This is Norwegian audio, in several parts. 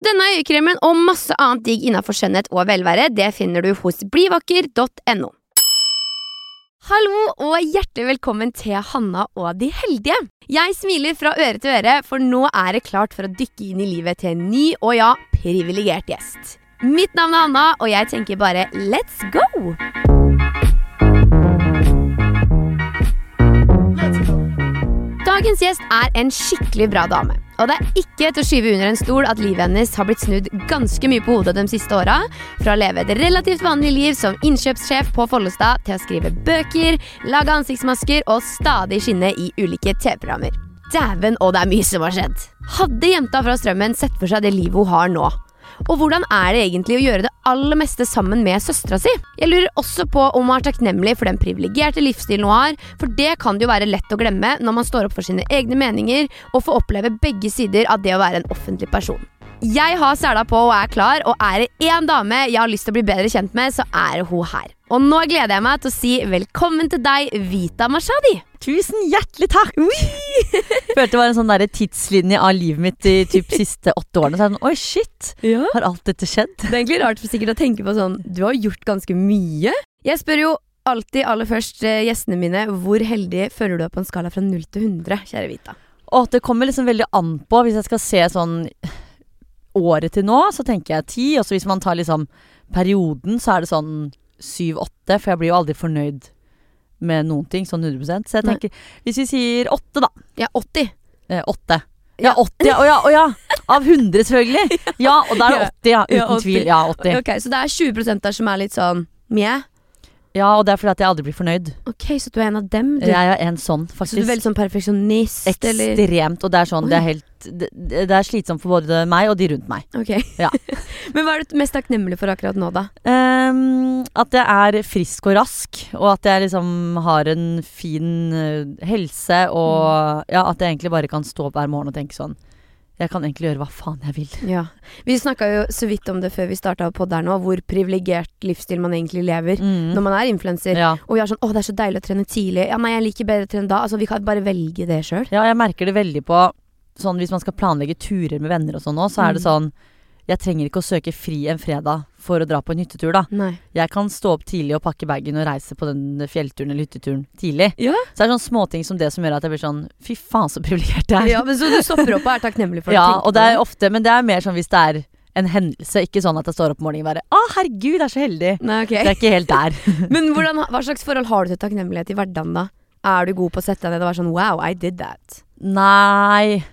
Denne øyekremen og masse annet digg innenfor skjønnhet og velvære, det finner du hos blivakker.no. Hallo og hjertelig velkommen til Hanna og de heldige. Jeg smiler fra øre til øre, for nå er det klart for å dykke inn i livet til en ny og ja, privilegert gjest. Mitt navn er Hanna, og jeg tenker bare let's go! Dagens gjest er en skikkelig bra dame. Og det er ikke til å skyve under en stol at livet hennes har blitt snudd ganske mye på hodet de siste åra. Fra å leve et relativt vanlig liv som innkjøpssjef på Follestad til å skrive bøker, lage ansiktsmasker og stadig skinne i ulike TV-programmer. Dæven, og det er mye som har skjedd. Hadde jenta fra Strømmen sett for seg det livet hun har nå? Og hvordan er det egentlig å gjøre det aller meste sammen med søstera si? Jeg lurer også på om hun er takknemlig for den privilegerte livsstilen hun har, for det kan det jo være lett å glemme når man står opp for sine egne meninger og får oppleve begge sider av det å være en offentlig person. Jeg har sela på og er klar, og er det én dame jeg har lyst til å bli bedre kjent med, så er det hun her. Og nå gleder jeg meg til å si velkommen til deg, Vita Mashadi. Tusen hjertelig takk! Følte det var en sånn der tidslinje av livet mitt de typ siste åtte årene. Så det sånn, Oi, shit! Ja. Har alt dette skjedd? Det er egentlig rart for sikkert å tenke på sånn Du har gjort ganske mye. Jeg spør jo alltid aller først eh, gjestene mine hvor heldig føler du deg på en skala fra 0 til 100, kjære Vita. Og det kommer liksom veldig an på. Hvis jeg skal se sånn året til nå, så tenker jeg ti. Og så hvis man tar liksom perioden, så er det sånn syv-åtte. For jeg blir jo aldri fornøyd med noen ting, sånn 100% Så jeg Nei. tenker Hvis vi sier 8, da. Ja, 80. Eh, 8. Ja, 80. Ja, å ja, å ja. Av 100, selvfølgelig. Ja, og da er det 80, ja. Uten Ja, 80. tvil. Ja, 80. Ok, Så det er 20% der som er litt sånn mjau? Ja, og det er fordi at jeg aldri blir fornøyd. Ok, så du er en av dem, du. Jeg er en sånn, faktisk. så du er veldig sånn perfeksjonist, eller Ekstremt. Og det er sånn, det er helt det, det er slitsomt for både meg og de rundt meg. Ok. Ja. Men hva er du mest takknemlig for akkurat nå, da? Um, at jeg er frisk og rask, og at jeg liksom har en fin eh, helse, og ja, at jeg egentlig bare kan stå opp hver morgen og tenke sånn Jeg kan egentlig gjøre hva faen jeg vil. Ja. Vi snakka jo så vidt om det før vi starta på der nå, hvor privilegert livsstil man egentlig lever Mm. når man er influenser. Ja. Og vi har sånn 'Å, det er så deilig å trene tidlig'. Ja, nei, jeg liker bedre å trene da. Altså, vi kan bare velge det sjøl. ja, jeg merker det veldig på sånn hvis man skal planlegge turer med venner og sånn nå, så er det Mm. sånn Jeg trenger ikke å søke fri en fredag for å dra på en hyttetur, da. Nei. Jeg kan stå opp tidlig og pakke bagen og reise på den fjellturen eller hytteturen tidlig. Ja. Så det er sånne småting som det som gjør at jeg blir sånn Fy faen, så privilegert jeg er. Ja, men Så du stopper opp og er takknemlig for å Ja, tenke og på det er ofte Men det er mer sånn hvis det er en hendelse, ikke sånn at jeg står opp om morgenen og bare Å, herregud, jeg er så heldig. Nei, ok. Det er ikke helt der. Men hvordan, hva slags forhold har du til takknemlighet i hverdagen, da? Er du god på å sette deg ned og være sånn 'wow, I did that'? Nei,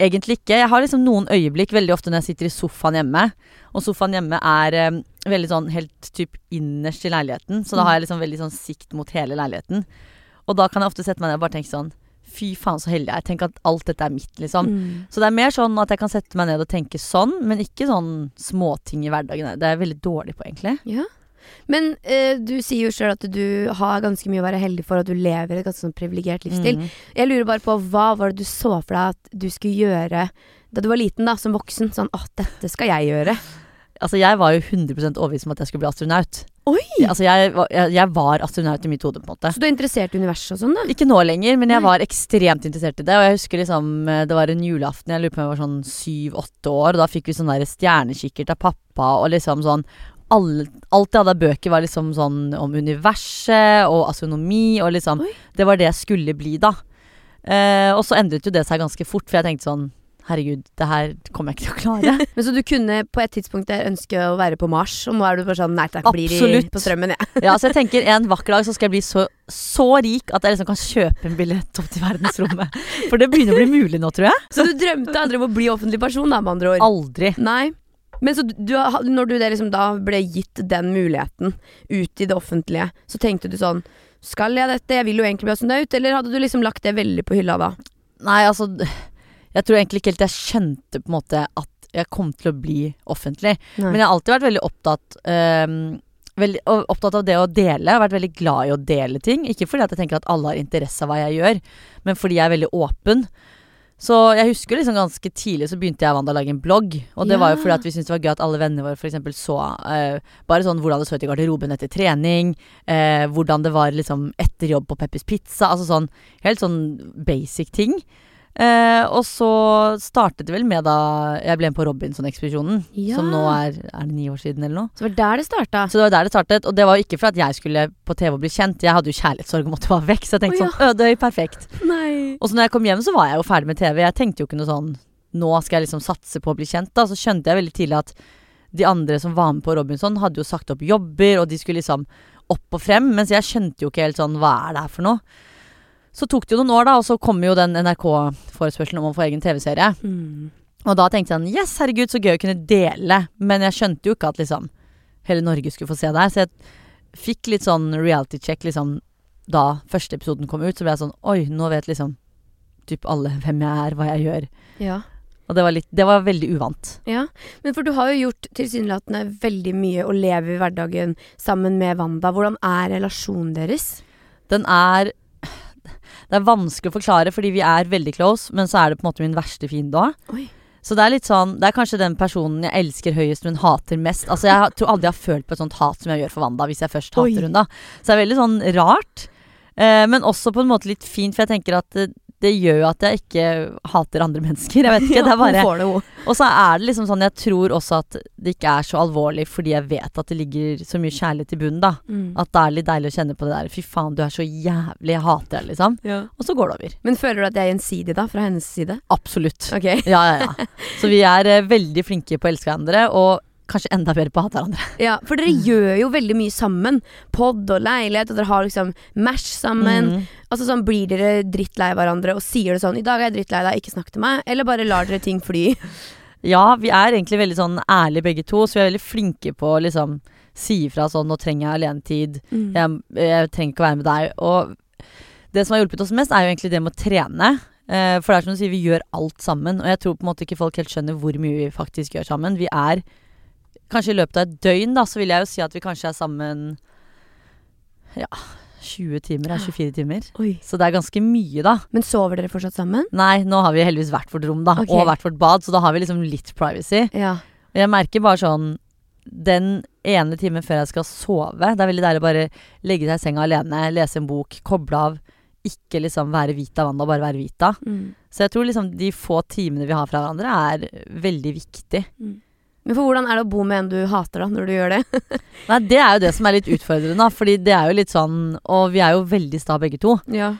egentlig ikke. Jeg har liksom noen øyeblikk veldig ofte når jeg sitter i sofaen hjemme. Og sofaen hjemme er eh, veldig sånn helt typ innerst i leiligheten, så da har jeg liksom veldig sånn sikt mot hele leiligheten. Og da kan jeg ofte sette meg ned og bare tenke sånn Fy faen, så heldig jeg er. Tenk at alt dette er mitt, liksom. Mm. Så det er mer sånn at jeg kan sette meg ned og tenke sånn, men ikke sånn småting i hverdagen. Det er jeg veldig dårlig på, egentlig. Ja. Men eh, du sier jo sjøl at du har ganske mye å være heldig for, at du lever et ganske sånn privilegert livsstil. Mm. Jeg lurer bare på hva var det du så for deg at du skulle gjøre da du var liten, da, som voksen? Sånn åh, dette skal jeg gjøre. Altså, jeg var jo 100% overbevist om at jeg skulle bli astronaut. Oi! Altså, jeg, jeg, jeg var astronaut i mitt hode, på en måte. Så du er interessert i universet og sånn, da? Ikke nå lenger, men jeg Nei. var ekstremt interessert i det. Og jeg husker liksom eh, Det var en julaften, jeg lurer på om jeg var sånn syv-åtte år, og da fikk vi sånn der stjernekikkert av pappa, og liksom sånn alle, Alt jeg hadde av bøker, var liksom sånn om universet og astronomi, og liksom Oi. Det var det jeg skulle bli, da. Eh, og så endret jo det seg ganske fort, for jeg tenkte sånn Herregud, det her kommer jeg ikke til å klare. Men Så du kunne på et tidspunkt ønske å være på Mars, og nå er du bare sånn Nei takk, blir i, på strømmen, jeg. Ja, så jeg tenker en vakker dag så skal jeg bli så, så rik at jeg liksom kan kjøpe en billett opp til verdensrommet. For det begynner å bli mulig nå, tror jeg. Så du drømte aldri om å bli offentlig person, da, med andre ord? Aldri. Nei. Men så du, når du det liksom da ble gitt den muligheten ut i det offentlige, så tenkte du sånn Skal jeg dette? Jeg vil jo egentlig bli astronaut. Eller hadde du liksom lagt det veldig på hylla da? Nei, altså Jeg tror egentlig ikke helt jeg skjønte på en måte at jeg kom til å bli offentlig. Men jeg har alltid vært veldig opptatt um, veldig, opptatt av det å dele. Jeg har vært veldig glad i å dele ting. Ikke fordi jeg tenker at alle har interesse av hva jeg gjør, men fordi jeg er veldig åpen. Så jeg husker liksom ganske tidlig så begynte jeg Wanda å lage en blogg. Og det var jo fordi at vi syntes det var gøy at alle vennene våre for eksempel så uh, bare sånn hvordan det så ut i garderoben etter trening. Uh, hvordan det var liksom etter jobb på Peppers Pizza. Altså sånn helt sånn basic ting. Eh, og så startet det vel med da jeg ble med på Robinson-ekspedisjonen. Ja. Som nå er Er det ni år siden eller noe? Så det var der det starta. Så det var der det startet. Og det var ikke for at jeg skulle på TV og bli kjent. Jeg hadde jo kjærlighetssorg og måtte være vekk. Så jeg tenkte oh, ja. sånn Ødøy, perfekt. Nei. Og så når jeg kom hjem, så var jeg jo ferdig med TV. Jeg tenkte jo ikke noe sånn Nå skal jeg liksom satse på å bli kjent. Da Så skjønte jeg veldig tidlig at de andre som var med på Robinson, hadde jo sagt opp jobber, og de skulle liksom opp og frem. Mens jeg skjønte jo ikke helt sånn Hva er det her for noe? Så tok det jo noen år, da, og så kom jo den NRK-forespørselen om å få egen TV-serie. Mm. Og da tenkte jeg sånn Yes, herregud, så gøy å kunne dele. Men jeg skjønte jo ikke at liksom hele Norge skulle få se det her. Så jeg fikk litt sånn reality check liksom da første episoden kom ut. Så ble jeg sånn Oi, nå vet liksom typ alle hvem jeg er, hva jeg gjør. Ja. Og det var, litt, det var veldig uvant. ja. Men for du har jo gjort tilsynelatende veldig mye og lever i hverdagen sammen med Wanda. Hvordan er relasjonen deres? Den er Det er vanskelig å forklare fordi vi er veldig close, men så er det på en måte min verste fiende òg. Så det er litt sånn Det er kanskje den personen jeg elsker høyest, men hater mest. Altså Jeg tror aldri jeg har følt på et sånt hat som jeg gjør for Wanda, hvis jeg først Oi. hater hun da. Så det er veldig sånn rart. Eh, men også på en måte litt fint, for jeg tenker at det, gjør jo at jeg ikke hater andre mennesker. Jeg vet ikke, det er bare. Og så er det liksom sånn Jeg tror også at det ikke er så alvorlig fordi jeg vet at det ligger så mye kjærlighet i bunnen, da. Mm. At det er litt deilig å kjenne på det der. Fy faen, du er så jævlig, jeg hater deg, liksom. Ja. Og så går det over. Men føler du at det er gjensidig, da, fra hennes side? Absolutt. Ok. Ja, ja, ja. Så vi er eh, veldig flinke på å elske hverandre, og kanskje enda bedre på å hate hverandre. Ja, for dere gjør jo veldig mye sammen. Pod og leilighet, og dere har liksom mash sammen. Mm. Altså sånn, Blir dere drittlei hverandre og sier det sånn 'I dag er jeg drittlei deg, ikke snakk til meg', eller bare lar dere ting fly? Ja, vi er egentlig veldig sånn ærlige begge to, så vi er veldig flinke på å liksom si ifra sånn 'Nå trenger jeg alenetid'. Mm. Jeg, jeg trenger ikke å være med deg. Og det som har hjulpet oss mest, er jo egentlig det med å trene. Eh, for det er som du sier, vi gjør alt sammen. Og jeg tror på en måte ikke folk helt skjønner hvor mye vi faktisk gjør sammen. Vi er Kanskje i løpet av et døgn, da, så vil jeg jo si at vi kanskje er sammen Ja, 20 timer er 24 timer. Oi. Så det er ganske mye, da. Men sover dere fortsatt sammen? Nei, nå har vi heldigvis hvert vårt rom, da. Okay. Og hvert vårt bad, så da har vi liksom litt privacy. Ja. Og jeg merker bare sånn Den ene timen før jeg skal sove Det er veldig deilig å bare legge seg i senga alene, lese en bok, koble av. Ikke liksom være Vita Wanda, bare være Vita. Mm. Så jeg tror liksom de få timene vi har fra hverandre, er veldig viktig. Men for hvordan er det å bo med en du hater, da, når du gjør det? Nei, det er jo det som er litt utfordrende, da. Fordi det er jo litt sånn Og vi er jo veldig sta begge to. ja.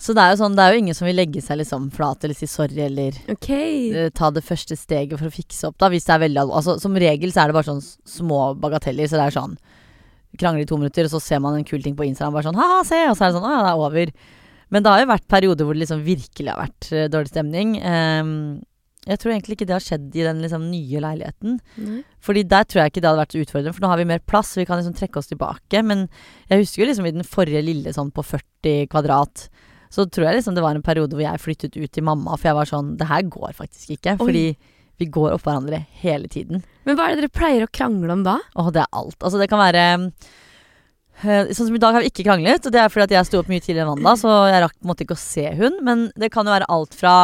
Så det er jo sånn, det er jo ingen som vil legge seg liksom flat eller si sorry eller okay. uh, ta det første steget for å fikse opp, da, hvis det er veldig alvorlig. Altså, som regel så er det bare sånn små bagateller, så det er sånn Krangler i to minutter, og så ser man en kul ting på Instagram, bare sånn ha-ha, se, og så er det sånn å ja, det er over. Men det har jo vært perioder hvor det liksom virkelig har vært uh, dårlig stemning. Ehm, Jeg tror egentlig ikke det har skjedd i den liksom, nye leiligheten. Nei. Fordi der tror jeg ikke det hadde vært så utfordrende, for nå har vi mer plass, vi kan liksom trekke oss tilbake. Men jeg husker jo liksom i den forrige lille sånn på 40 kvadrat, så tror jeg liksom det var en periode hvor jeg flyttet ut til mamma, for jeg var sånn Det her går faktisk ikke. Oi. Fordi vi går opp hverandre hele tiden. Men hva er det dere pleier å krangle om da? Åh, det er alt. Altså, det kan være eh, Sånn som i dag har vi ikke kranglet, og det er fordi at jeg sto opp mye tidligere enn Wanda, så jeg rakk måte ikke å se hun. Men det kan jo være alt fra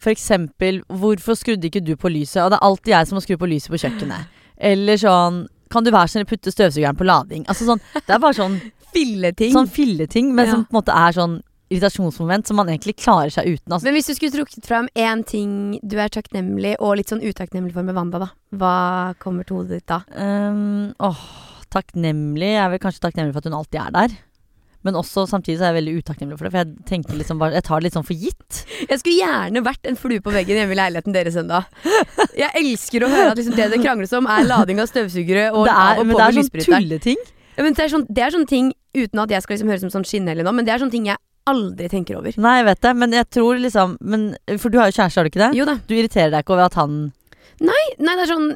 for eksempel Hvorfor skrudde ikke du på lyset? Og det er alltid jeg som må skru på lyset på kjøkkenet. Eller sånn Kan du være snill å putte støvsugeren på lading? Altså sånn Det er bare sånn, Filleting. sånn filleting, men Ja. som på en måte er sånn irritasjonsmoment som man egentlig klarer seg uten. Altså. Men hvis du skulle trukket fram én ting du er takknemlig og litt sånn utakknemlig for med Wanda, da. Hva kommer til hodet ditt da? Um, åh, takknemlig. Jeg er vel kanskje takknemlig for at hun alltid er der. Men også samtidig så er jeg veldig utakknemlig for det, for jeg tenker liksom bare Jeg tar det litt sånn for gitt. Jeg skulle gjerne vært en flue på veggen hjemme i leiligheten deres ennå. Jeg elsker å høre at liksom det det krangles om, er lading av støvsugere og det av er, og men på det med er sånn lysbryteren. tulleting. Ja, men det, er sånn, det er sånne ting, uten at jeg skal liksom høres som sånn skinnhellig nå, men det er sånne ting jeg aldri tenker over. Nei, jeg vet det, men jeg tror liksom men, For du har jo kjæreste, har du ikke det? Jo da. Du irriterer deg ikke over at han Nei, nei, det er sånn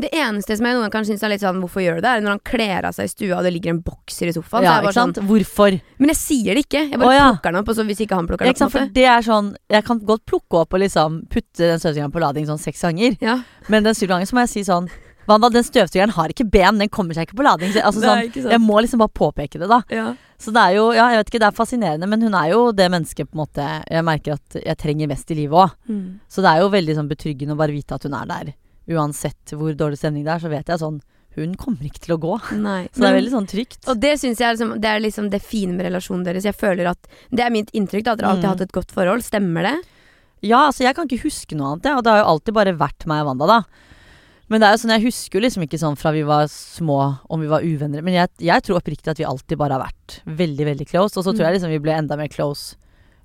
Det eneste som jeg noen kan synes er litt sånn Hvorfor gjør du det? Er når han kler av seg i stua, og det ligger en bokser i sofaen. Ja, så jeg ikke sant? sånn? Hvorfor? men jeg sier det ikke. Jeg bare Å, ja. plukker den opp, og så hvis ikke han plukker den opp, sant? på en For det er sånn Jeg kan godt plukke opp og liksom putte den støvsugeren på lading sånn seks ganger, Ja. men den syvende gangen så må jeg si sånn Wanda, den støvsugeren har ikke ben, den kommer seg ikke på lading. Så, altså, sånn, ikke jeg må liksom bare påpeke det, da. Ja. Så det er jo, ja, jeg vet ikke, det er fascinerende, men hun er jo det mennesket på en måte jeg merker at jeg trenger mest i livet òg. Mm. Så det er jo veldig sånn betryggende å bare vite at hun er der. Uansett hvor dårlig stemning det er, så vet jeg sånn Hun kommer ikke til å gå. Nei. Så det er veldig sånn trygt. Og det syns jeg liksom, det er liksom det fine med relasjonen deres. Jeg føler at Det er mitt inntrykk, da, at dere alltid har Mm. hatt et godt forhold. Stemmer det? Ja, altså jeg kan ikke huske noe annet, og det har jo alltid bare vært meg og Wanda, da. Men det er jo sånn, jeg husker jo liksom ikke sånn fra vi var små om vi var uvenner. Men jeg, jeg tror oppriktig at vi alltid bare har vært veldig, veldig close. Og så tror Mm. jeg liksom vi ble enda mer close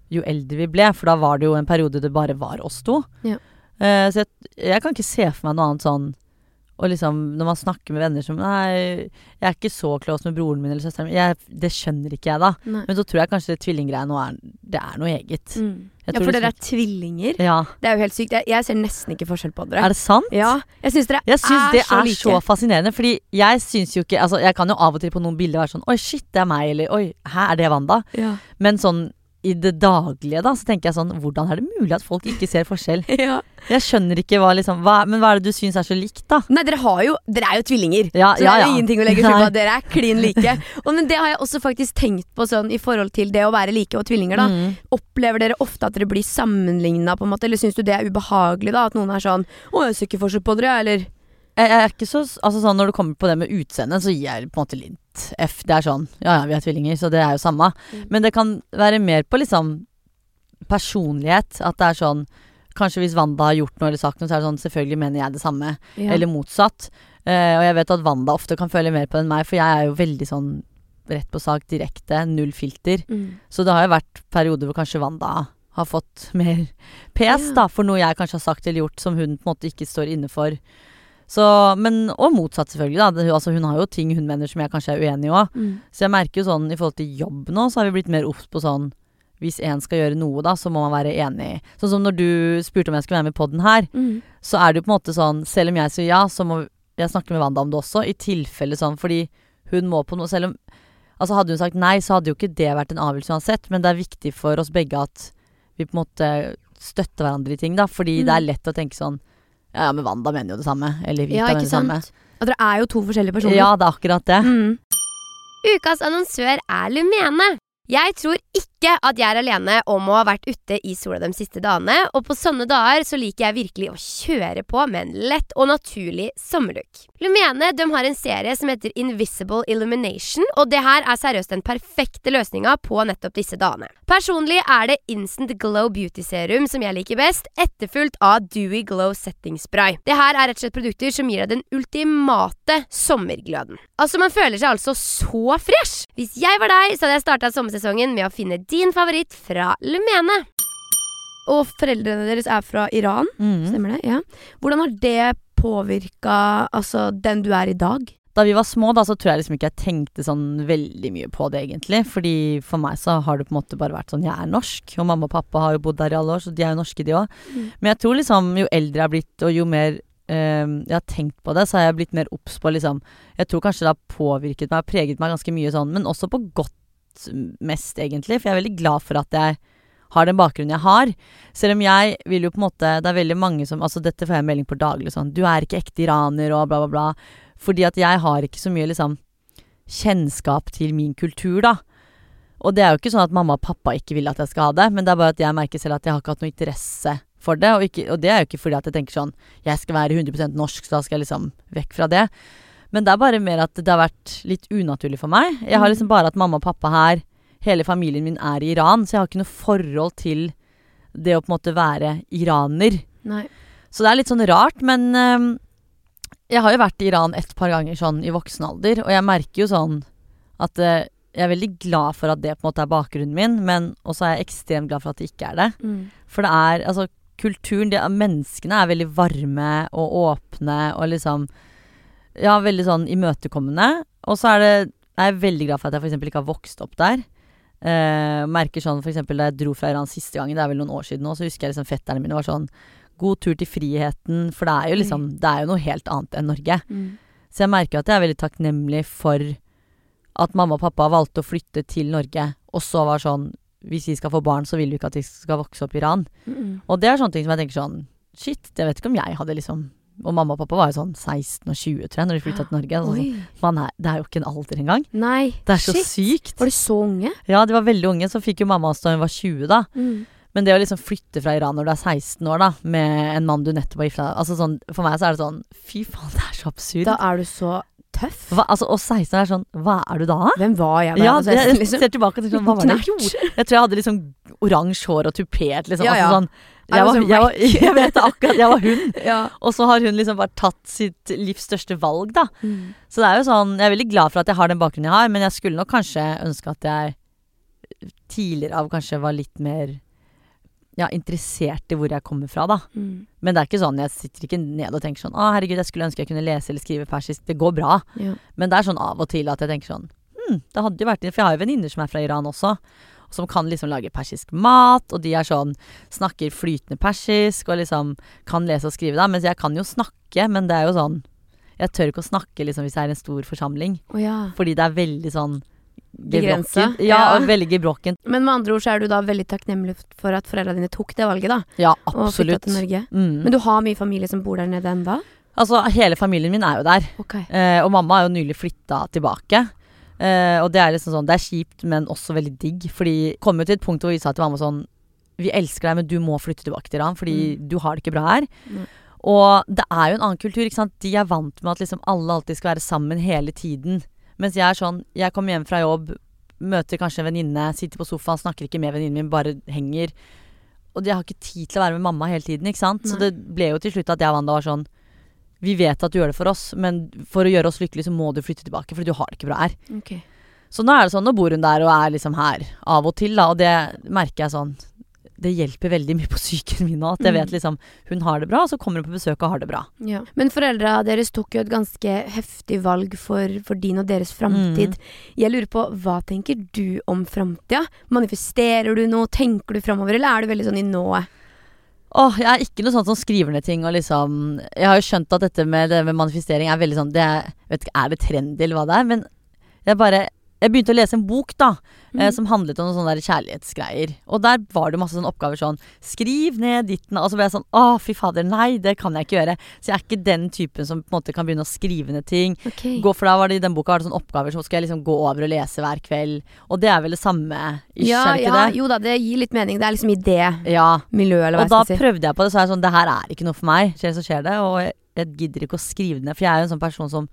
jo eldre vi ble, for da var det jo en periode det bare var oss to. Ja. Uh, så jeg, jeg kan ikke se for meg noe annet sånn og liksom når man snakker med venner som Nei, jeg er ikke så close med broren min eller søsteren min. Jeg, det skjønner ikke jeg, da. Nei. Men så tror jeg kanskje tvillinggreia nå er Det er noe eget. Mm. Jeg Ja, for dere er tvillinger. Ja. Det er jo helt sykt. Jeg, jeg ser nesten ikke forskjell på dere. Er det sant? Ja, jeg syns dere Jeg synes er det så er like. så fascinerende, fordi jeg syns jo ikke Altså, jeg kan jo av og til på noen bilder være sånn Oi, shit, det er meg, eller Oi, hæ, er det Wanda? Ja. Men sånn i det daglige, da, så tenker jeg sånn Hvordan er det mulig at folk ikke ser forskjell? ja. Jeg skjønner ikke hva liksom hva, Men hva er det du syns er så likt, da? Nei, dere har jo Dere er jo tvillinger. Ja, så ja, det er jo ingenting å legge skjul på dere er klin like. Og, men det har jeg også faktisk tenkt på sånn i forhold til det å være like og tvillinger, da. Mm. Opplever dere ofte at dere blir sammenligna, på en måte? Eller syns du det er ubehagelig, da? At noen er sånn Å, jeg ser ikke forskjell på dere, eller Jeg, jeg er ikke så Altså sånn når det kommer på det med utseende, så gir jeg på en måte litt F. Det er sånn Ja ja, vi er tvillinger, så det er jo samme. Mm. Men det kan være mer på liksom personlighet. At det er sånn Kanskje hvis Wanda har gjort noe eller sagt noe, så er det sånn Selvfølgelig mener jeg det samme. ja. Eller motsatt. Eh, og jeg vet at Wanda ofte kan føle mer på det enn meg, for jeg er jo veldig sånn rett på sak, direkte, null filter. mm. Så det har jo vært perioder hvor kanskje Wanda har fått mer pes Ja. da, for noe jeg kanskje har sagt eller gjort som hun på en måte ikke står inne for. Så, men, og motsatt selvfølgelig, da. Det, altså, hun har jo ting hun mener som jeg kanskje er uenig i òg. Mm. Så jeg merker jo sånn i forhold til jobb nå, så har vi blitt mer obs på sånn hvis en skal gjøre noe, da, så må man være enig. Sånn som når du spurte om jeg skulle være med i poden her, Mm. så er det jo på en måte sånn Selv om jeg sier ja, så må jeg snakke med Wanda om det også, i tilfelle sånn fordi hun må på noe Selv om Altså Hadde hun sagt nei, så hadde jo ikke det vært en avgjørelse uansett, men det er viktig for oss begge at vi på en måte støtter hverandre i ting, da. Fordi Mm. det er lett å tenke sånn Ja, ja, men Wanda mener jo det samme. Eller Vita Ja, mener det samme. Og dere er jo to forskjellige personer. Ja, det er akkurat det. Mm. Ukas annonsør er Lumene. Jeg tror ikke at jeg er alene om å ha vært ute i sola de siste dagene, og på sånne dager så liker jeg virkelig å kjøre på med en lett og naturlig sommerlook. Lumene de har en serie som heter Invisible Illumination, og det her er seriøst den perfekte løsninga på nettopp disse dagene. Personlig er det Instant Glow Beauty Serum som jeg liker best, etterfulgt av Dewy Glow Setting Spray. Det her er rett og slett produkter som gir deg den ultimate sommergløden. Altså, man føler seg altså så fresh! Hvis jeg var deg, så hadde jeg starta sommersesongen med å finne din favoritt fra Lumene. Og foreldrene deres er fra Iran, Mm. stemmer det? Ja. Hvordan har det påvirka altså, den du er i dag? Da vi var små, da, så tror jeg liksom ikke jeg tenkte sånn veldig mye på det, egentlig. Fordi for meg så har det på en måte bare vært sånn Jeg er norsk, og mamma og pappa har jo bodd der i alle år, så de er jo norske, de òg. Men jeg tror liksom jo eldre jeg har blitt, og jo mer eh, jeg har tenkt på det, så har jeg blitt mer obs på liksom Jeg tror kanskje det har påvirket meg, preget meg ganske mye sånn, men også på godt mest, egentlig. For jeg er veldig glad for at jeg har den bakgrunnen jeg har. Selv om jeg vil jo på en måte Det er veldig mange som Altså, dette får jeg melding på daglig sånn Du er ikke ekte iraner, og bla, bla, bla. Fordi at jeg har ikke så mye liksom kjennskap til min kultur, da. Og det er jo ikke sånn at mamma og pappa ikke vil at jeg skal ha det, men det er bare at jeg merker selv at jeg har ikke hatt noe interesse for det. Og, ikke, og det er jo ikke fordi at jeg tenker sånn Jeg skal være 100% norsk, så da skal jeg liksom vekk fra det. Men det er bare mer at det har vært litt unaturlig for meg. Jeg har liksom bare hatt mamma og pappa her. Hele familien min er i Iran, så jeg har ikke noe forhold til det å på en måte være iraner. Nei. Så det er litt sånn rart, men um, jeg har jo vært i Iran et par ganger sånn i voksen alder, og jeg merker jo sånn at uh, jeg er veldig glad for at det på en måte er bakgrunnen min, men også er jeg ekstremt glad for at det ikke er det. Mm. For det er altså kulturen, det, menneskene er veldig varme og åpne og liksom Ja, veldig sånn imøtekommende. Og så er det er veldig glad for at jeg f.eks. ikke har vokst opp der. Eh, merker sånn f.eks. da jeg dro fra Iran siste gangen, det er vel noen år siden nå, så husker jeg liksom fetterne mine var sånn God tur til friheten, for det er jo liksom Det er jo noe helt annet enn Norge. Mm. Så jeg merker at jeg er veldig takknemlig for at mamma og pappa valgte å flytte til Norge, og så var sånn Hvis vi skal få barn, så vil vi ikke at de skal vokse opp i Iran. Mm. Og det er sånne ting som jeg tenker sånn Shit, det vet ikke om jeg hadde liksom Og mamma og pappa var jo sånn 16 og 20, tror jeg, når de flytta til Norge. Altså, sånn, man er, det er jo ikke en alder engang. Nei. Det er så Shit. sykt. Var de så unge? Ja, de var veldig unge. Så fikk jo mamma oss da hun var 20, da. Mm. Men det å liksom flytte fra Iran når du er 16 år, da, med en mann du nettopp har gifta altså sånn, For meg så er det sånn Fy faen, det er så absurd. Da er du så tøff. Hva, altså, og 16 år er sånn Hva er du da? Hvem var jeg da? Ja, Altså, det, jeg liksom- ser tilbake og tenker sånn Hva var det jeg gjorde? Jeg tror jeg hadde liksom oransje hår og tupert, liksom. Ja, ja. Altså, sånn, jeg, var, jeg, var, jeg vet det akkurat. Jeg var hun. Ja. Og så har hun liksom bare tatt sitt livs største valg, da. Mm. Så det er jo sånn Jeg er veldig glad for at jeg har den bakgrunnen jeg har, men jeg skulle nok kanskje ønske at jeg tidligere av kanskje var litt mer ja, interessert i hvor jeg kommer fra, da. Mm. Men det er ikke sånn, jeg sitter ikke ned og tenker sånn Å, herregud, jeg skulle ønske jeg kunne lese eller skrive persisk. Det går bra. Ja. Men det er sånn av og til at jeg tenker sånn Hm, det hadde jo vært For jeg har jo venninner som er fra Iran også. Som kan liksom lage persisk mat, og de er sånn Snakker flytende persisk og liksom kan lese og skrive, da. Mens jeg kan jo snakke, men det er jo sånn Jeg tør ikke å snakke liksom hvis jeg er en stor forsamling. Oh, ja. Fordi det er veldig sånn Begrensa. Ja, ja. og veldig gebrokkent. Men med andre ord så er du da veldig takknemlig for at foreldra dine tok det valget, da. Ja, absolutt. Mm. Men du har mye familie som bor der nede ennå? Altså, hele familien min er jo der. Okay. Eh, og mamma er jo nylig flytta tilbake. Eh, og det er liksom sånn Det er kjipt, men også veldig digg. Fordi kom jo til et punkt hvor vi sa til mamma sånn Vi elsker deg, men du må flytte tilbake til Iran, fordi du har det ikke bra her. Mm. Og det er jo en annen kultur, ikke sant. De er vant med at liksom alle alltid skal være sammen hele tiden. Mens jeg er sånn Jeg kommer hjem fra jobb, møter kanskje en venninne, sitter på sofaen, snakker ikke med venninnen min, bare henger. Og jeg har ikke tid til å være med mamma hele tiden, ikke sant. Så det ble jo til slutt at jeg og Wanda var sånn Vi vet at du gjør det for oss, men for å gjøre oss lykkelige, så må du flytte tilbake, fordi du har det ikke bra her. Okay. Så nå er det sånn, nå bor hun der og er liksom her av og til, da, og det merker jeg sånn Det hjelper veldig mye på psyken min nå, at jeg Mm. vet liksom Hun har det bra, og så kommer hun på besøk og har det bra. Ja. Men foreldra deres tok jo et ganske heftig valg for, for din og deres framtid. Mm. Jeg lurer på, hva tenker du om framtida? Manifesterer du noe? Tenker du framover, eller er du veldig sånn i nået? Åh, jeg er ikke noe sånn som skriver ned ting og liksom Jeg har jo skjønt at dette med, det med manifestering er veldig sånn det er, vet ikke, Er det trendy eller hva det er? Men jeg bare Jeg begynte å lese en bok, da. Mm. Eh, som handlet om noen sånne kjærlighetsgreier. Og der var det masse sånne oppgaver sånn Skriv ned ditten Og så ble jeg sånn Å, fy fader, nei, det kan jeg ikke gjøre. Så jeg er ikke den typen som på en måte kan begynne å skrive ned ting. Okay. Gå, for da var det i den boka var det sånne oppgaver som skal jeg liksom gå over og lese hver kveld. Og det er vel det samme, ish, ja, ja, det? jo da, det gir litt mening. Det er liksom i det Ja. miljøet, eller hva Og da jeg skal si. prøvde jeg på det, så er jeg sånn Det her er ikke noe for meg. Skjer det, så skjer det. Og jeg, jeg gidder ikke å skrive det ned. For jeg er jo en sånn person som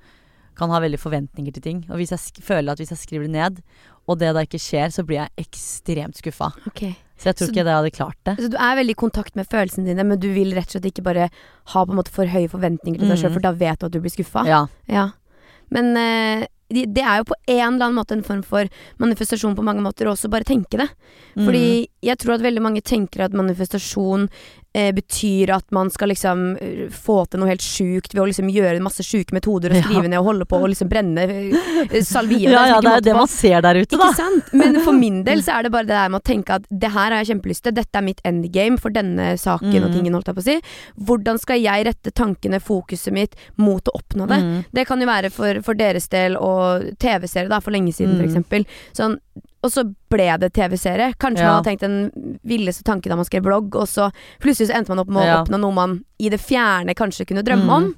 kan ha veldig forventninger til ting. Og hvis jeg føler at hvis jeg skriver det ned, og det da ikke skjer, så blir jeg ekstremt skuffa. Ok. Så jeg tror Så- ikke jeg hadde klart det. Så du er veldig i kontakt med følelsene dine, men du vil rett og slett ikke bare ha på en måte for høye forventninger til deg mm. sjøl, for da vet du at du blir skuffa? Ja. Ja. Men eh, det er jo på en eller annen måte en form for manifestasjon på mange måter, og også bare tenke det. Fordi Mm. jeg tror at veldig mange tenker at manifestasjon eh, betyr at man skal liksom eh, få til noe helt sjukt ved å liksom gjøre masse sjuke metoder og Ja. skrive ned og holde på og liksom brenne eh, salvie. Ja, ja, det er jo det man ser der ute, da. Ikke sant? Men for min del så er det bare det der med å tenke at det her har jeg kjempelyst til, dette er mitt endgame for denne saken og Mm. tingen, holdt jeg på å si. Hvordan skal jeg rette tankene, fokuset mitt, mot å oppnå det? Mm. Det kan jo være for, for deres del og TV-serie, da, for lenge siden, Mm. eksempel. Sånn, og så ble det TV-serie. Kanskje Ja. man hadde tenkt den villeste tanke da man skrev blogg, og så plutselig så endte man opp med å Ja. oppnå noe man i det fjerne kanskje kunne drømme Mm. om.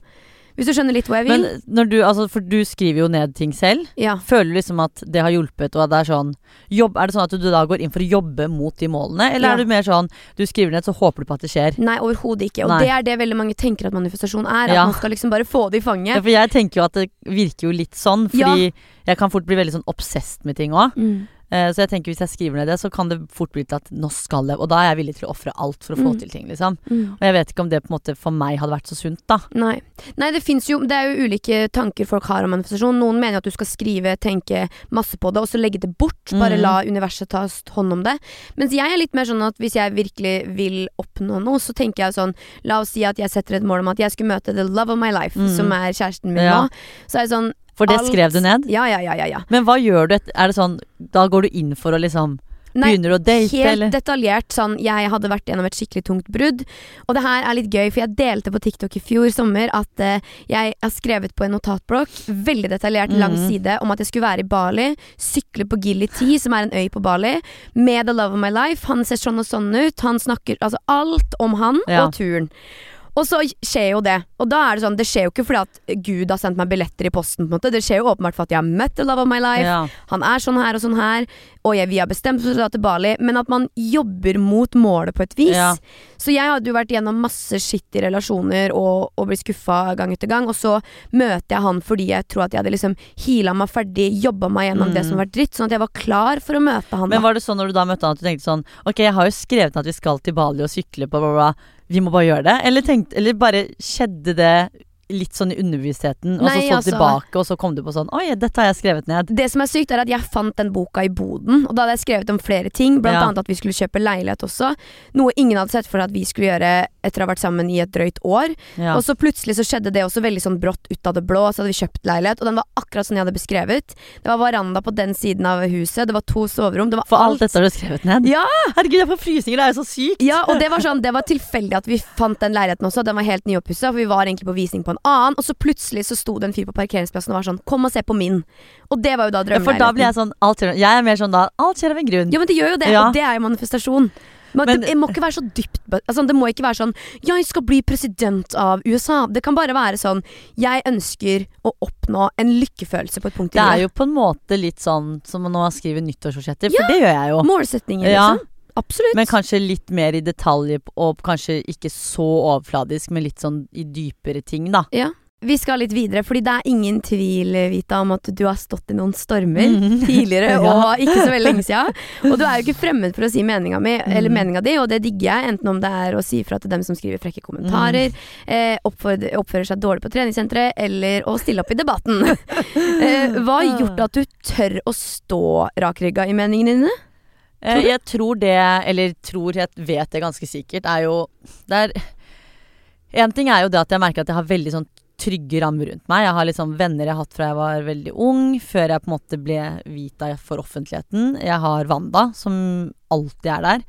Hvis du skjønner litt hvor jeg vil? Men du, altså, for du skriver jo ned ting selv. ja. Føler du liksom at det har hjulpet, og at det er sånn jobb, Er det sånn at du da går inn for å jobbe mot de målene, eller Ja. er du mer sånn du skriver ned, så håper du på at det skjer? Nei, overhodet ikke. Og Nei. det er det veldig mange tenker at manifestasjon er. At Ja. man skal liksom bare få det i Ja, fanget. for jeg tenker jo at det virker jo litt sånn, fordi jeg kan fort bli veldig sånn obsessed med ting òg. Mm. Så jeg tenker hvis jeg skriver ned det, så kan det fort bli til at nå skal det Og da er jeg villig til å ofre alt for å få Mm. til ting, liksom. Mm. Og jeg vet ikke om det på en måte for meg hadde vært så sunt, da. Nei. Nei, det fins jo Det er jo ulike tanker folk har om manifestasjon. Noen mener at du skal skrive, tenke masse på det, og så legge det bort. Bare mm. la universet ta hånd om det. Mens jeg er litt mer sånn at hvis jeg virkelig vil oppnå noe, så tenker jeg sånn La oss si at jeg setter et mål om at jeg skulle møte the love of my life, Mhm. som er kjæresten min Ja. nå. Så er det sånn For det alt- skrev du ned? Ja, ja, ja, ja. ja. Men hva gjør du? Er det sånn Da går du inn for å liksom Nei, Begynner å date, Helt eller? detaljert sånn Jeg hadde vært gjennom et skikkelig tungt brudd. Og det her er litt gøy, for jeg delte på TikTok i fjor sommer at uh, jeg har skrevet på en notatblokk, veldig detaljert, lang Mhm. side, om at jeg skulle være i Bali, sykle på Gili Tea, som er en øy på Bali, med the love of my life. Han ser sånn og sånn ut. Han snakker altså alt om han Ja. og turen. Og så skjer jo det. Og da er det sånn, det skjer jo ikke fordi at Gud har sendt meg billetter i posten. på en måte Det skjer jo åpenbart for at jeg har møtt the love of my life. Ja. Han er sånn her og sånn her, og jeg, vi har bestemt oss for å dra til Bali. Men at man jobber mot målet på et vis. Ja. Så jeg hadde jo vært gjennom masse skittige relasjoner og, og blitt skuffa gang etter gang. Og så møter jeg han fordi jeg tror at jeg hadde liksom heala meg ferdig, jobba meg gjennom det Mm. som har vært dritt. Sånn at jeg var klar for å møte han. Men var det sånn når du da møtte han at du tenkte sånn Ok, jeg har jo skrevet at vi skal til Bali og sykle på bla, bla, bla. Vi må bare gjøre det? Eller, tenkte, eller bare skjedde det litt sånn i underbevisstheten, og Nei, så så altså- tilbake, og så kom du på sånn Oi, dette har jeg skrevet ned. Det som er sykt, er at jeg fant den boka i boden, og da hadde jeg skrevet om flere ting, blant Ja. annet at vi skulle kjøpe leilighet også. Noe ingen hadde sett for at vi skulle gjøre etter å ha vært sammen i et drøyt år. Ja. Og så plutselig så skjedde det også veldig sånn brått ut av det blå. Så hadde vi kjøpt leilighet, og den var akkurat sånn jeg hadde beskrevet. Det var veranda på den siden av huset, det var to soverom, det var For alt dette har du skrevet ned? Ja! Herregud, jeg får frysninger, det er jo så sykt! Ja, og det var sånn Det var tilfeldig at vi fant den leiligheten også. Den var helt nyoppussa, for vi var egentlig på visning på en annen. Og så plutselig så sto det en fyr på parkeringsplassen og var sånn 'Kom og se på min'. Og det var jo da Ja, for da blir jeg sånn alt Jeg er mer sånn da Alt skjer av en grunn. Ja, men det gjør jo det, Ja. og det er jo manifestasjon. Men, Men- det, må ikke være så dypt altså, Det må ikke være sånn 'Jeg skal bli president av USA'. Det kan bare være sånn 'Jeg ønsker å oppnå en lykkefølelse på et punkt i Det er jo på en måte litt sånn som når man skriver nyttårsforsetter, for det gjør jeg jo. Målsetninger, Ja. liksom. Absolutt. Men kanskje litt mer i detalj, og kanskje ikke så overfladisk, men litt sånn i dypere ting, da. Ja. Vi skal litt videre, fordi det er ingen tvil Vita, om at du har stått i noen stormer mm. tidligere Ja. og ikke så veldig lenge siden. Og du er jo ikke fremmed for å si meninga mi, eller Mhm. meninga di, og det digger jeg. Enten om det er å si fra til dem som skriver frekke kommentarer, Mhm. eh, oppfører, oppfører seg dårlig på treningssenteret, eller å stille opp i debatten. eh, hva har gjort at du tør å stå rakrygga i meningene dine? Eh, Tror? Jeg tror det, eller tror jeg vet det ganske sikkert, er jo Det er En ting er jo det at jeg merker at jeg har veldig sånn trygge rammer rundt meg. Jeg har liksom venner jeg har hatt fra jeg var veldig ung, før jeg på en måte ble vita for offentligheten. Jeg har Wanda, som alltid er der.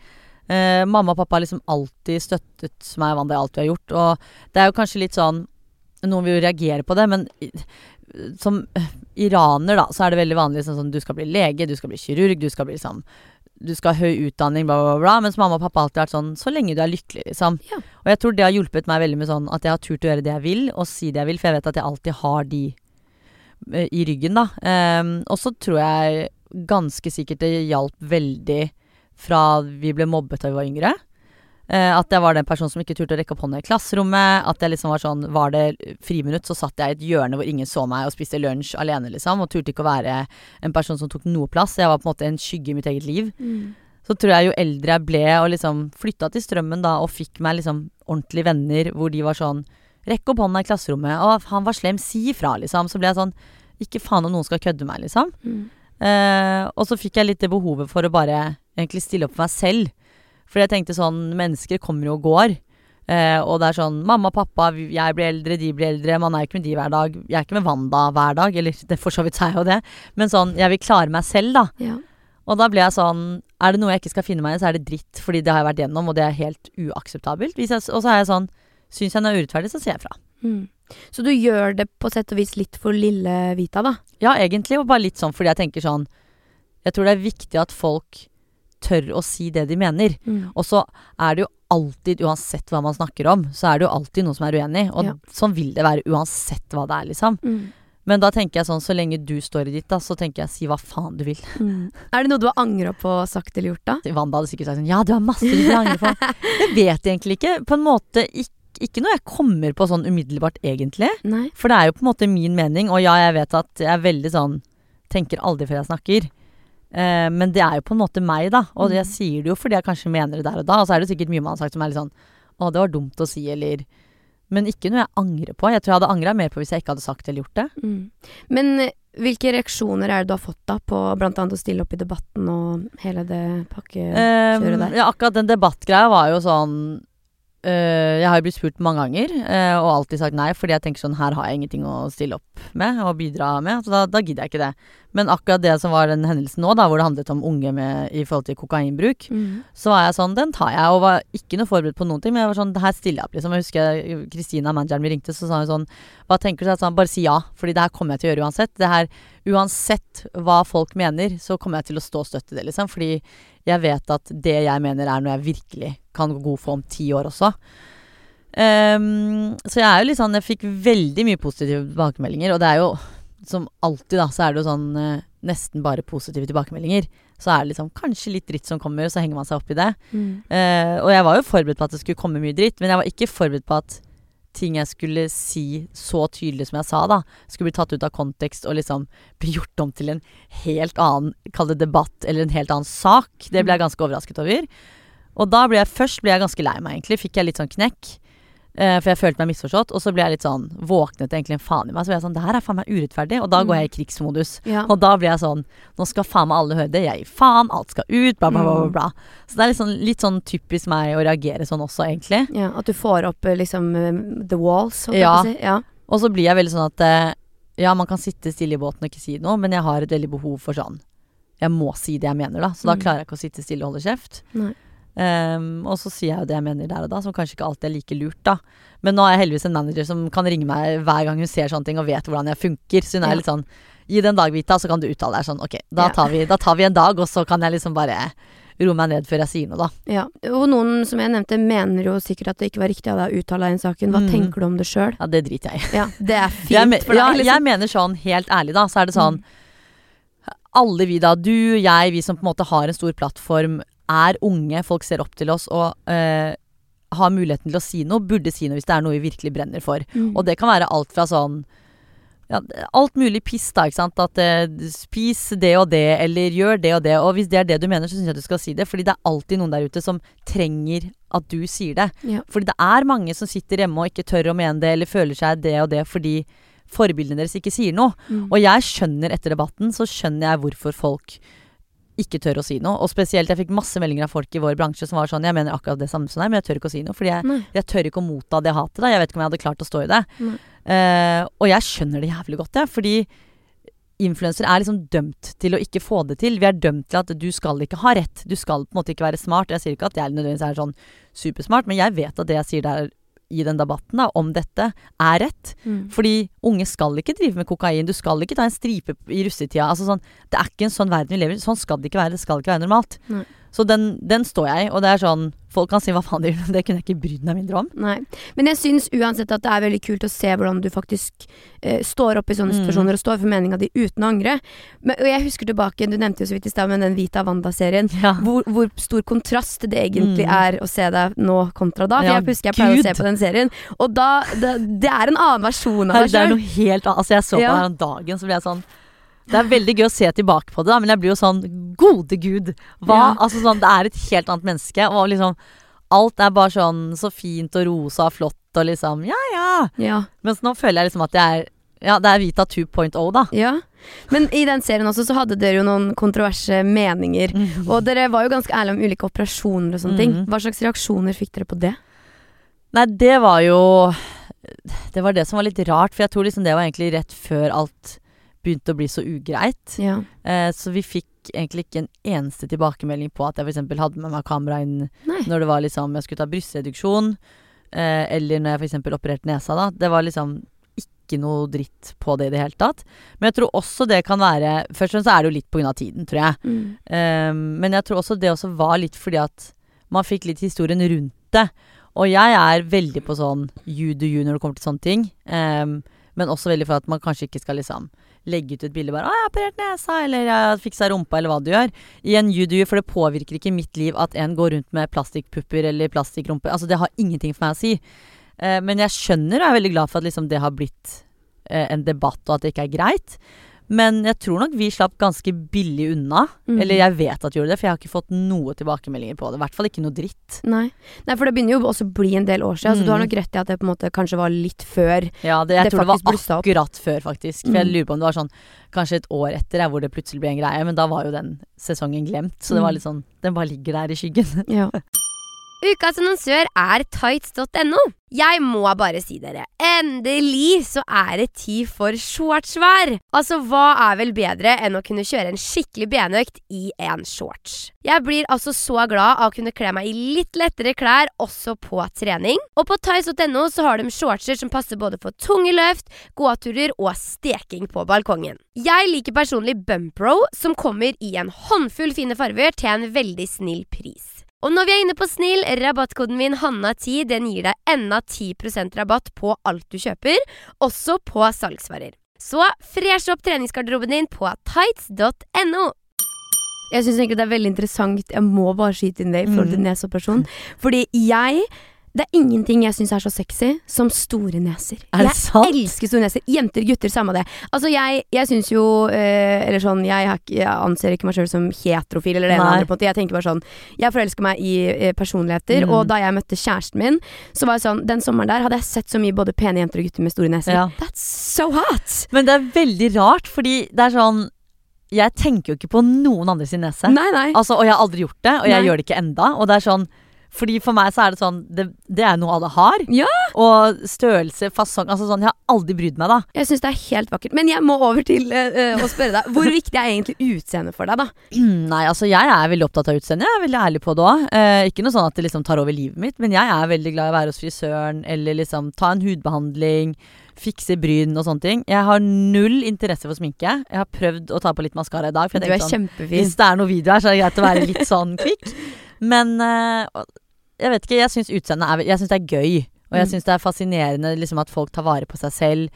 Eh, mamma og pappa har liksom alltid støttet meg og Wanda i alt vi har gjort. Og det er jo kanskje litt sånn Noen vil jo reagere på det, men som iraner, da, så er det veldig vanlig sånn sånn Du skal bli lege, du skal bli kirurg, du skal bli liksom du skal ha høy utdanning, bla, bla, bla. Mens mamma og pappa alltid har vært sånn Så lenge du er lykkelig, liksom. Ja. Og jeg tror det har hjulpet meg veldig med sånn at jeg har turt å gjøre det jeg vil, og si det jeg vil, for jeg vet at jeg alltid har de uh, i ryggen, da. Um, og så tror jeg ganske sikkert det hjalp veldig fra vi ble mobbet da vi var yngre. Eh, at jeg var den personen som ikke turte å rekke opp hånda i klasserommet. At jeg liksom var sånn Var det friminutt, så satt jeg i et hjørne hvor ingen så meg og spiste lunsj alene, liksom. Og turte ikke å være en person som tok noe plass. Jeg var på en måte en skygge i mitt eget liv. Så tror jeg jo eldre jeg ble og liksom flytta til Strømmen da og fikk meg liksom ordentlige venner hvor de var sånn Rekk opp hånda i klasserommet. Å, han var slem, si ifra, liksom. Så ble jeg sånn Ikke faen om noen skal kødde meg, liksom. Mm. Uh, og så fikk jeg litt det behovet for å bare egentlig stille opp for meg selv. Fordi jeg tenkte sånn Mennesker kommer og går. Eh, og det er sånn Mamma, pappa, jeg blir eldre, de blir eldre. Man er jo ikke med de hver dag. Jeg er ikke med Wanda hver dag. Eller det for så vidt er jo det. Men sånn, jeg vil klare meg selv, da. Ja. Og da ble jeg sånn Er det noe jeg ikke skal finne meg i, så er det dritt. Fordi det har jeg vært gjennom, og det er helt uakseptabelt. Jeg, og så er jeg sånn Syns jeg den er urettferdig, så sier jeg fra. Mm. Så du gjør det på sett og vis litt for lille Vita, da? Ja, egentlig, og bare litt sånn fordi jeg tenker sånn Jeg tror det er viktig at folk tør å si det de mener. Mm. Og så er det jo alltid, uansett hva man snakker om, så er det jo alltid noen som er uenig. Og Ja. sånn vil det være uansett hva det er, liksom. Mm. Men da tenker jeg sånn, så lenge du står i ditt, da, så tenker jeg si hva faen du vil. Mm. Er det noe du har angra på sagt eller gjort, da? Wanda hadde sikkert sagt sånn Ja, du har masse du vil angre på. Jeg vet egentlig ikke. På en måte ikke, ikke noe jeg kommer på sånn umiddelbart, egentlig. Nei. For det er jo på en måte min mening, og ja, jeg vet at jeg er veldig sånn Tenker aldri før jeg snakker. Eh, men det er jo på en måte meg, da. Og jeg sier det jo fordi jeg kanskje mener det der og da. Og så er det sikkert mye man har sagt som er litt sånn Å, det var dumt å si, eller Men ikke noe jeg angrer på. Jeg tror jeg hadde angra mer på hvis jeg ikke hadde sagt eller gjort det. Mm. Men eh, hvilke reaksjoner er det du har fått da på bl.a. å stille opp i debatten og hele det pakkekjøret Um, der? ja, akkurat den debattgreia var jo sånn Jeg har jo blitt spurt mange ganger, øh, og alltid sagt nei, fordi jeg tenker sånn her har jeg ingenting å stille opp med og bidra med. Så da, da gidder jeg ikke det. Men akkurat det som var den hendelsen nå, da, hvor det handlet om unge med, i forhold til kokainbruk, Mm. så var jeg sånn, den tar jeg, og var ikke noe forberedt på noen ting. Men jeg var sånn, her stiller jeg opp, liksom. Jeg husker Kristina, manageren vi ringte, så sa hun sånn, hva tenker du? Så jeg sa, bare si ja, fordi det her kommer jeg til å gjøre uansett. Det her, uansett hva folk mener, så kommer jeg til å stå og støtte det, liksom. Fordi jeg vet at det jeg mener er noe jeg virkelig kan gå god for om ti år også. Um, så jeg er jo litt sånn Jeg fikk veldig mye positive tilbakemeldinger, og det er jo som alltid, da, så er det jo sånn uh, nesten bare positive tilbakemeldinger. Så er det liksom kanskje litt dritt som kommer, og så henger man seg opp i det. Mm. Uh, og jeg var jo forberedt på at det skulle komme mye dritt, men jeg var ikke forberedt på at ting jeg skulle si så tydelig som jeg sa, da, skulle bli tatt ut av kontekst og liksom bli gjort om til en helt annen, kall det debatt, eller en helt annen sak. Det ble jeg ganske overrasket over. Og da ble jeg først ble jeg ganske lei meg, egentlig. Fikk jeg litt sånn knekk. Eh, for jeg følte meg misforstått. Og så ble jeg litt sånn Våknet egentlig en faen i meg. Så ble jeg sånn Det her er faen meg urettferdig. Og da går jeg i krigsmodus. Ja. Og da blir jeg sånn Nå skal faen meg alle høre det. Jeg gir faen. Alt skal ut. Bla, bla, bla. bla, bla. Så det er litt sånn, litt sånn typisk meg å reagere sånn også, egentlig. ja. At du får opp eh, liksom eh, the walls, holdt Ja. jeg på å si. Ja. Og så blir jeg veldig sånn at Ja, man kan sitte stille i båten og ikke si noe, men jeg har et veldig behov for sånn Jeg må si det jeg mener, da. Så da Mm. klarer jeg ikke å sitte stille og holde kjeft. Nei. Ehm, og så sier jeg jo det jeg mener der og da, som kanskje ikke alltid er like lurt, da. Men nå har jeg heldigvis en manager som kan ringe meg hver gang hun ser sånne ting og vet hvordan jeg funker. Så hun er Ja. litt sånn Gi det en dag, Vita, så kan du uttale deg sånn. Ok, da Ja. tar, vi, da tar vi en dag, og så kan jeg liksom bare roe meg ned før jeg sier noe, da. ja. Og noen, som jeg nevnte, mener jo sikkert at det ikke var riktig av deg å uttale deg i den saken. Hva Mm. tenker du om det sjøl? Ja, det driter jeg i. Ja, det er fint Jeg, for deg, ja, liksom. jeg mener sånn, helt ærlig da, så er det sånn Alle vi da, du, jeg, vi som på en måte har en stor plattform, er unge, folk ser opp til oss og eh, har muligheten til å si noe, burde si noe hvis det er noe vi virkelig brenner for. Mm. Og det kan være alt fra sånn ja, alt mulig piss, da, ikke sant. At eh, spis det og det, eller gjør det og det. Og hvis det er det du mener, så syns jeg du skal si det. Fordi det er alltid noen der ute som trenger at du sier det. Ja. Fordi det er mange som sitter hjemme og ikke tør å mene det, eller føler seg det og det fordi forbildene deres ikke sier noe. Mm. Og jeg skjønner etter debatten, så skjønner jeg hvorfor folk ikke tør å si noe. Og spesielt, jeg fikk masse meldinger av folk i vår bransje som var sånn Jeg mener akkurat det samme som deg, men jeg tør ikke å si noe. Fordi jeg, jeg tør ikke å motta det hatet. da Jeg vet ikke om jeg hadde klart å stå i det. Eh, og jeg skjønner det jævlig godt, jeg. Fordi influensere er liksom dømt til å ikke få det til. Vi er dømt til at du skal ikke ha rett. Du skal på en måte ikke være smart. Jeg sier ikke at jeg nødvendigvis er sånn supersmart, men jeg vet at det jeg sier der i den debatten da, om dette, er rett. Mm. Fordi unge skal ikke drive med kokain. Du skal ikke ta en stripe i russetida. Altså sånn, det er ikke en sånn verden vi lever i. Sånn skal det ikke være. Det skal ikke være normalt. Nei. Så den, den står jeg i. Og det er sånn Folk kan si hva faen de vil, men det kunne jeg ikke brydd meg mindre om. Nei. Men jeg syns uansett at det er veldig kult å se hvordan du faktisk eh, står opp i sånne Mm. situasjoner og står for meninga di uten å angre. Men, og jeg husker tilbake, du nevnte jo så vidt i stad med den Vita Wanda-serien. Ja. Hvor, hvor stor kontrast det egentlig Mm. er å se deg nå kontra da. For Ja, jeg husker jeg pleier Gud. å se på den serien, og da Det, det er en annen versjon av deg sjøl. det er noe helt annet. Altså, jeg så på Ja. den dagen, så ble jeg sånn Det er veldig gøy å se tilbake på det, da, men jeg blir jo sånn Gode gud! Hva? Ja. Altså sånn, Det er et helt annet menneske. Og liksom Alt er bare sånn så fint og rosa og flott og liksom Ja, ja. Ja. Mens nå føler jeg liksom at jeg er Ja, det er Vita 2.0, da. Ja. Men i den serien også så hadde dere jo noen kontroverse meninger. Og dere var jo ganske ærlige om ulike operasjoner og sånne ting. Mhm. Hva slags reaksjoner fikk dere på det? Nei, det var jo Det var det som var litt rart, for jeg tror liksom det var egentlig rett før alt begynte å bli så ugreit. Ja. Eh, så vi fikk egentlig ikke en eneste tilbakemelding på at jeg f.eks. hadde med meg kamera inn Nei. når det var liksom jeg skulle ta brystreduksjon, eh, eller når jeg f.eks. opererte nesa, da. Det var liksom ikke noe dritt på det i det hele tatt. Men jeg tror også det kan være Først og fremst er det jo litt pga. tiden, tror jeg. Mm. Eh, men jeg tror også det også var litt fordi at man fikk litt historien rundt det. Og jeg er veldig på sånn you do you når det kommer til sånne ting. Um, men også veldig for at man kanskje ikke skal liksom legge ut et bilde bare 'Å, jeg har operert nesa', eller 'jeg har fiksa rumpa', eller hva du gjør. I en you do you, for det påvirker ikke mitt liv at en går rundt med plastikkpupper eller plastikkrumpe. Altså, det har ingenting for meg å si. Eh, men jeg skjønner og er veldig glad for at liksom, det har blitt eh, en debatt, og at det ikke er greit. Men jeg tror nok vi slapp ganske billig unna. Mm. Eller jeg vet at vi gjorde det, for jeg har ikke fått noe tilbakemeldinger på det. I hvert fall ikke noe dritt. Nei. Nei, for det begynner jo også å bli en del år siden, så du har Mm. nok rett i at det på en måte kanskje var litt før. Ja, det, jeg Det tror det var akkurat før, faktisk. For jeg Mm. lurer på om det var sånn kanskje et år etter hvor det plutselig ble en greie. Men da var jo den sesongen glemt, så det var Mm. litt sånn Den bare ligger der i skyggen. Ja. Ukas annonsør er tights.no. Jeg må bare si dere, endelig så er det tid for shortsvær! Altså, hva er vel bedre enn å kunne kjøre en skikkelig benøkt i en shorts? Jeg blir altså så glad av å kunne kle meg i litt lettere klær også på trening. Og på tights.no så har de shortser som passer både for tunge løft, gåturer og steking på balkongen. Jeg liker personlig Bumpro, som kommer i en håndfull fine farger til en veldig snill pris. Og når vi er inne på snill, rabattkoden min Hanna10 den gir deg enda 10% rabatt på alt du kjøper, også på salgsvarer. Så fresh opp treningsgarderoben din på tights.no. Jeg syns egentlig det er veldig interessant. Jeg må bare skyte inn det i forhold til Mm. neseoperasjon. Fordi jeg Det er ingenting jeg syns er så sexy som store neser. Er det jeg sant? elsker store neser. Jenter, gutter, samme det. Altså, jeg, jeg syns jo eh, Eller sånn, jeg, har jeg anser ikke meg sjøl som heterofil eller det ene eller andre. på en måte. Jeg tenker bare sånn Jeg forelsker meg i eh, personligheter, Mm. og da jeg møtte kjæresten min, så var jeg sånn Den sommeren der hadde jeg sett så mye både pene jenter og gutter med store neser. Ja. That's so hot! Men det er veldig rart, fordi det er sånn Jeg tenker jo ikke på noen andre sin nese. Nei, nei. Altså, og jeg har aldri gjort det, og jeg Nei. gjør det ikke enda. Og det er sånn fordi For meg så er det sånn Det, det er noe alle har. Ja. Og størrelse, fasong Altså sånn Jeg har aldri brydd meg, da. Jeg syns det er helt vakkert. Men jeg må over til eh, eh, å spørre deg. Hvor viktig er egentlig utseendet for deg, da? Nei, altså jeg er veldig opptatt av utseendet. Jeg er veldig ærlig på det òg. Uh, ikke noe sånn at det liksom tar over livet mitt, men jeg er veldig glad i å være hos frisøren eller liksom ta en hudbehandling. Fikse bryn og sånne ting. Jeg har null interesse for sminke. Jeg har prøvd å ta på litt maskara i dag. For Du er sånn, kjempefin. Hvis det er noe video her, så er det greit å være litt sånn kvikk. Men eh, jeg vet ikke, jeg syns utseendet er Jeg syns det er gøy. Og jeg Mm. syns det er fascinerende liksom, at folk tar vare på seg selv.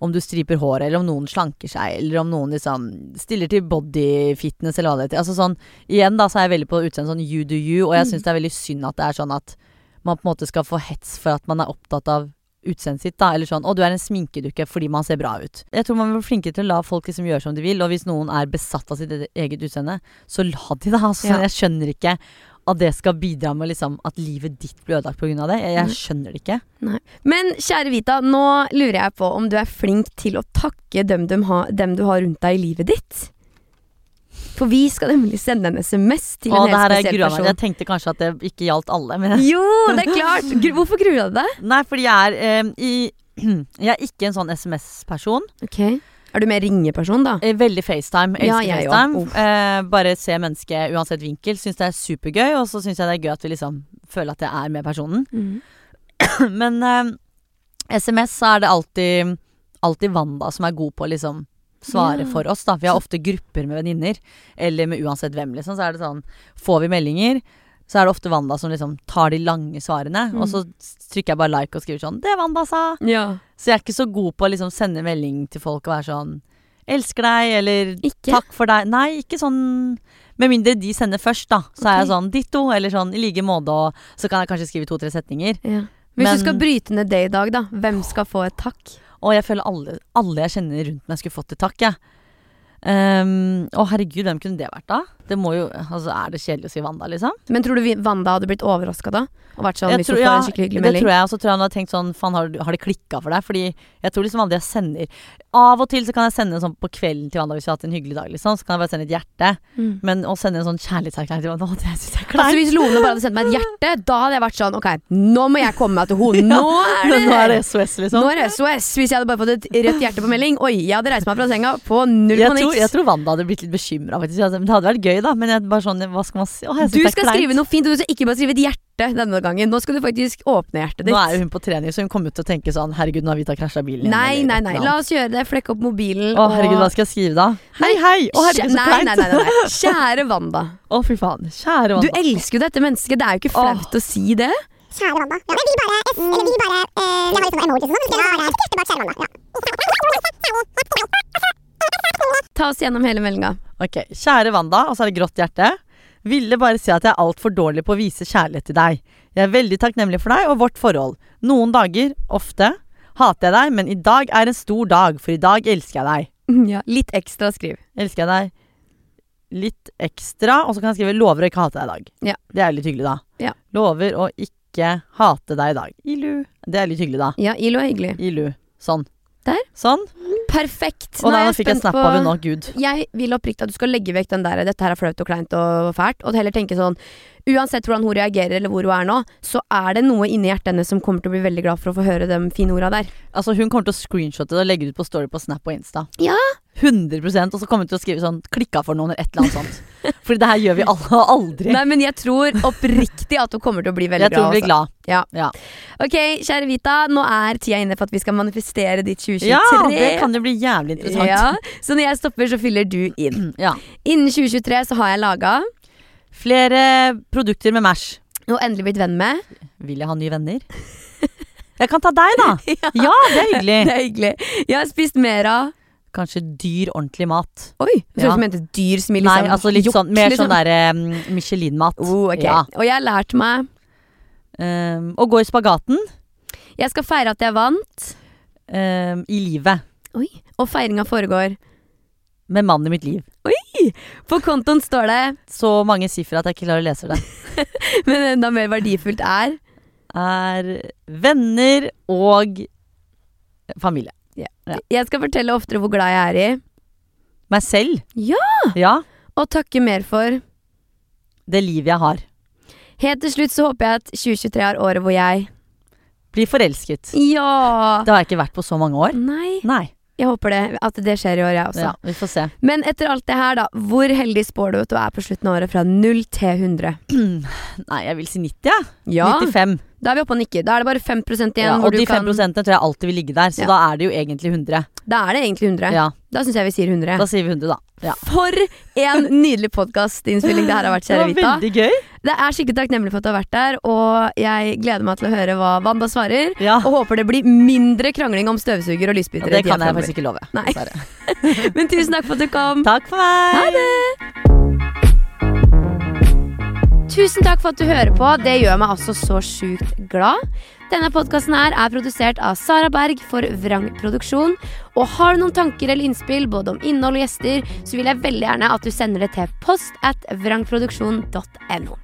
Om du striper håret, eller om noen slanker seg, eller om noen liksom stiller til bodyfitness, eller hva det heter. Altså sånn, igjen da, så er jeg veldig på utseendet sånn you do you, og jeg Mm. syns det er veldig synd at det er sånn at man på en måte skal få hets for at man er opptatt av utseendet sitt, da. Eller sånn 'Å, du er en sminkedukke fordi man ser bra ut'. Jeg tror man blir flinkere til å la folk liksom gjøre som de vil, og hvis noen er besatt av sitt eget utseende, så la de det. Altså. Ja. Jeg skjønner ikke at det skal bidra med liksom at livet ditt blir ødelagt pga. det. Jeg, jeg skjønner det ikke. Men kjære Vita, nå lurer jeg på om du er flink til å takke dem, dem, ha, dem du har rundt deg i livet ditt? For vi skal nemlig sende en SMS til Åh, en helt spesiell grunnen. person. Jeg tenkte kanskje at det ikke gjaldt alle, men Jo, det er klart! Hvorfor gruer du deg? Nei, fordi jeg er eh, i Jeg er ikke en sånn SMS-person. Ok Er du mer ringeperson, da? Eh, Veldig FaceTime. Ja, Elsker jeg FaceTime. Eh, bare se mennesket uansett vinkel. Syns det er supergøy. Og så syns jeg det er gøy at vi liksom føler at jeg er med personen. Mm. Men eh, SMS så er det alltid Alltid Wanda som er god på å liksom svare Ja. for oss. da Vi har ofte grupper med venninner, eller med uansett hvem. liksom Så er det sånn Får vi meldinger, så er det ofte Wanda som liksom tar de lange svarene. Mm. Og så trykker jeg bare like og skriver sånn 'Det Wanda sa'. Ja. Så jeg er ikke så god på å liksom sende melding til folk og være sånn 'Elsker deg', eller Ikke? 'Takk for deg'. Nei, ikke sånn Med mindre de sender først, da. Så er jeg sånn 'ditto', eller sånn 'i like måte', og så kan jeg kanskje skrive to-tre setninger. ja. Hvis Men- du skal bryte ned det i dag, da, hvem skal få et takk? Og jeg føler alle, alle jeg kjenner rundt meg, skulle fått et takk, jeg. Ehm, å herregud, hvem kunne det vært, da? Det må jo Altså, er det kjedelig å si Wanda, liksom? Men tror du Wanda hadde blitt overraska da? Og vært sånn, Jeg hvis tror- hun får ja, en skikkelig hyggelig det tror jeg. Og så tror jeg hun hadde tenkt sånn Faen, har, har det klikka for deg? Fordi jeg tror liksom aldri jeg sender Av og til så kan jeg sende en sånn på kvelden til Wanda hvis vi har hatt en hyggelig dag, liksom. Så kan jeg bare sende et hjerte. Mm. Men å sende en sånn kjærlighetserklæring til Wanda, det syns jeg er Altså. Hvis Lone bare hadde sendt meg et hjerte, da hadde jeg vært sånn Ok, nå må jeg komme meg til henne. Nå er det, Nå er det SOS, liksom. Nå er det SOS. Hvis jeg hadde bare fått et rødt hjerte på melding Oi, jeg hadde reist meg fra senga på null niks. jeg tror Wanda hadde blitt litt bekymra, faktisk. Men Det hadde vært gøy, da. Men jeg bare sånn, hva skal man si? Åh, jeg Du er skal skrive noe fint, og du skal ikke bare skrive et hjerte denne gangen. Nå skal du faktisk åpne hjertet ditt. Nå er hun på trening, så hun kommer ut til å tenke sånn Herregud, nå har Vita krasja bilen. Nei, nei, nei. La oss gjøre det. Flekke opp mobilen. Å, herregud, hva skal jeg skrive da? Hei, hei! Å, herregud, så kleint. nei, nei, nei, nei. Kjære Wanda. Å, fy faen. Kjære Du elsker jo dette mennesket. Det er jo ikke flaut å si det. Kjære Wanda. Ja, men vi bare, eller vi bare eh, Jeg har litt sånn emojis og sånn. Så skal jeg bare et hjerte bak kjære Wanda. Ja. Ta oss gjennom hele meldinga. Ok, Kjære Wanda, og så er det grått hjerte. Ville bare si at jeg er altfor dårlig på å vise kjærlighet til deg. Jeg er veldig takknemlig for deg og vårt forhold. Noen dager, ofte, hater jeg deg, men i dag er en stor dag, for i dag elsker jeg deg. Ja, litt ekstra skriv. Elsker jeg deg litt ekstra, og så kan jeg skrive 'lover å ikke hate deg i dag'. Ja. Det er litt hyggelig, da. Ja. Lover å ikke hate deg i dag. Ilu. Det er litt hyggelig, da. Ja, Ilu er hyggelig. Ilu. Sånn. Der. Sånn. Perfekt. Og da fikk jeg snap av henne nå. Gud. Jeg vil oppriktig at du skal legge vekk den der 'dette her er flaut og kleint og fælt', og heller tenke sånn Uansett hvordan hun reagerer eller hvor hun er nå, så er det noe inni hjertet hennes som kommer til å bli veldig glad for å få høre de fine orda der. Altså Hun kommer til å screenshotte det og legge det ut på Story på Snap og Insta. Ja. 100% Og så kommer hun til å skrive sånn 'klikka for noen' eller et eller annet sånt. Fordi det her gjør vi alle, aldri. Nei, men jeg tror oppriktig at hun kommer til å bli veldig jeg tror hun glad. blir glad. Ja. Ja. Ok, kjære Vita, nå er tida inne for at vi skal manifestere ditt 2023. ja, det kan jo bli jævlig interessant. Ja, Så når jeg stopper, så fyller du inn. Ja. Innen 2023 så har jeg laga, Flere produkter med Mash. og endelig blitt venn med Vil jeg ha nye venner? Jeg kan ta deg, da! Ja, det er hyggelig. Det er hyggelig. Jeg har spist mer av Kanskje dyr, ordentlig mat. Oi, Du Ja. mente dyr som i Nei, liksom altså litt hjort, sånn mer liksom. sånn derre um, Michelin-mat. Oh, okay. Ja. Og jeg har lært meg Um, å gå i spagaten Jeg skal feire at jeg vant. um, i livet. Oi. Og feiringa foregår. Med mannen i mitt liv. På kontoen står det, Så mange sifre at jeg ikke klarer å lese det. men enda mer verdifullt er Er venner og familie. Ja. Jeg skal fortelle oftere hvor glad jeg er i, Meg selv. Ja! Ja. og takke mer for. Det livet jeg har. Helt til slutt så håper jeg at 2023 er året hvor jeg Blir forelsket. Ja! Det har jeg ikke vært på så mange år. Nei, Nei. Jeg håper det. At det skjer i år, jeg også. Ja, vi får se. Men etter alt det her, da. Hvor heldig spår du at du er på slutten av året fra 0 til 100? Nei, jeg vil si 90, jeg. Ja, 95. da er vi oppe og nikker. Da er det bare 5 igjen. Ja, hvor og de 5 kan, tror jeg alltid vil ligge der, så Ja. da er det jo egentlig 100. Da er det egentlig 100. Ja, Da syns jeg vi sier 100. Da sier vi 100, da. Ja. For en nydelig podkastinnspilling det her har vært, Det kjære var Vita. veldig gøy. Det er skikkelig takknemlig for at du har vært der, og jeg gleder meg til å høre hva Wanda svarer. Ja. Og håper det blir mindre krangling om støvsuger og Ja, det kan jeg faktisk ikke love. Men tusen takk for at du kom. Takk for meg. Ha det! Tusen takk for at du hører på. Det gjør meg altså så sjukt glad. Denne podkasten her er produsert av Sara Berg for Vrang Produksjon. Og har du noen tanker eller innspill både om innhold og gjester, så vil jeg veldig gjerne at du sender det til post at vrangproduksjon.no.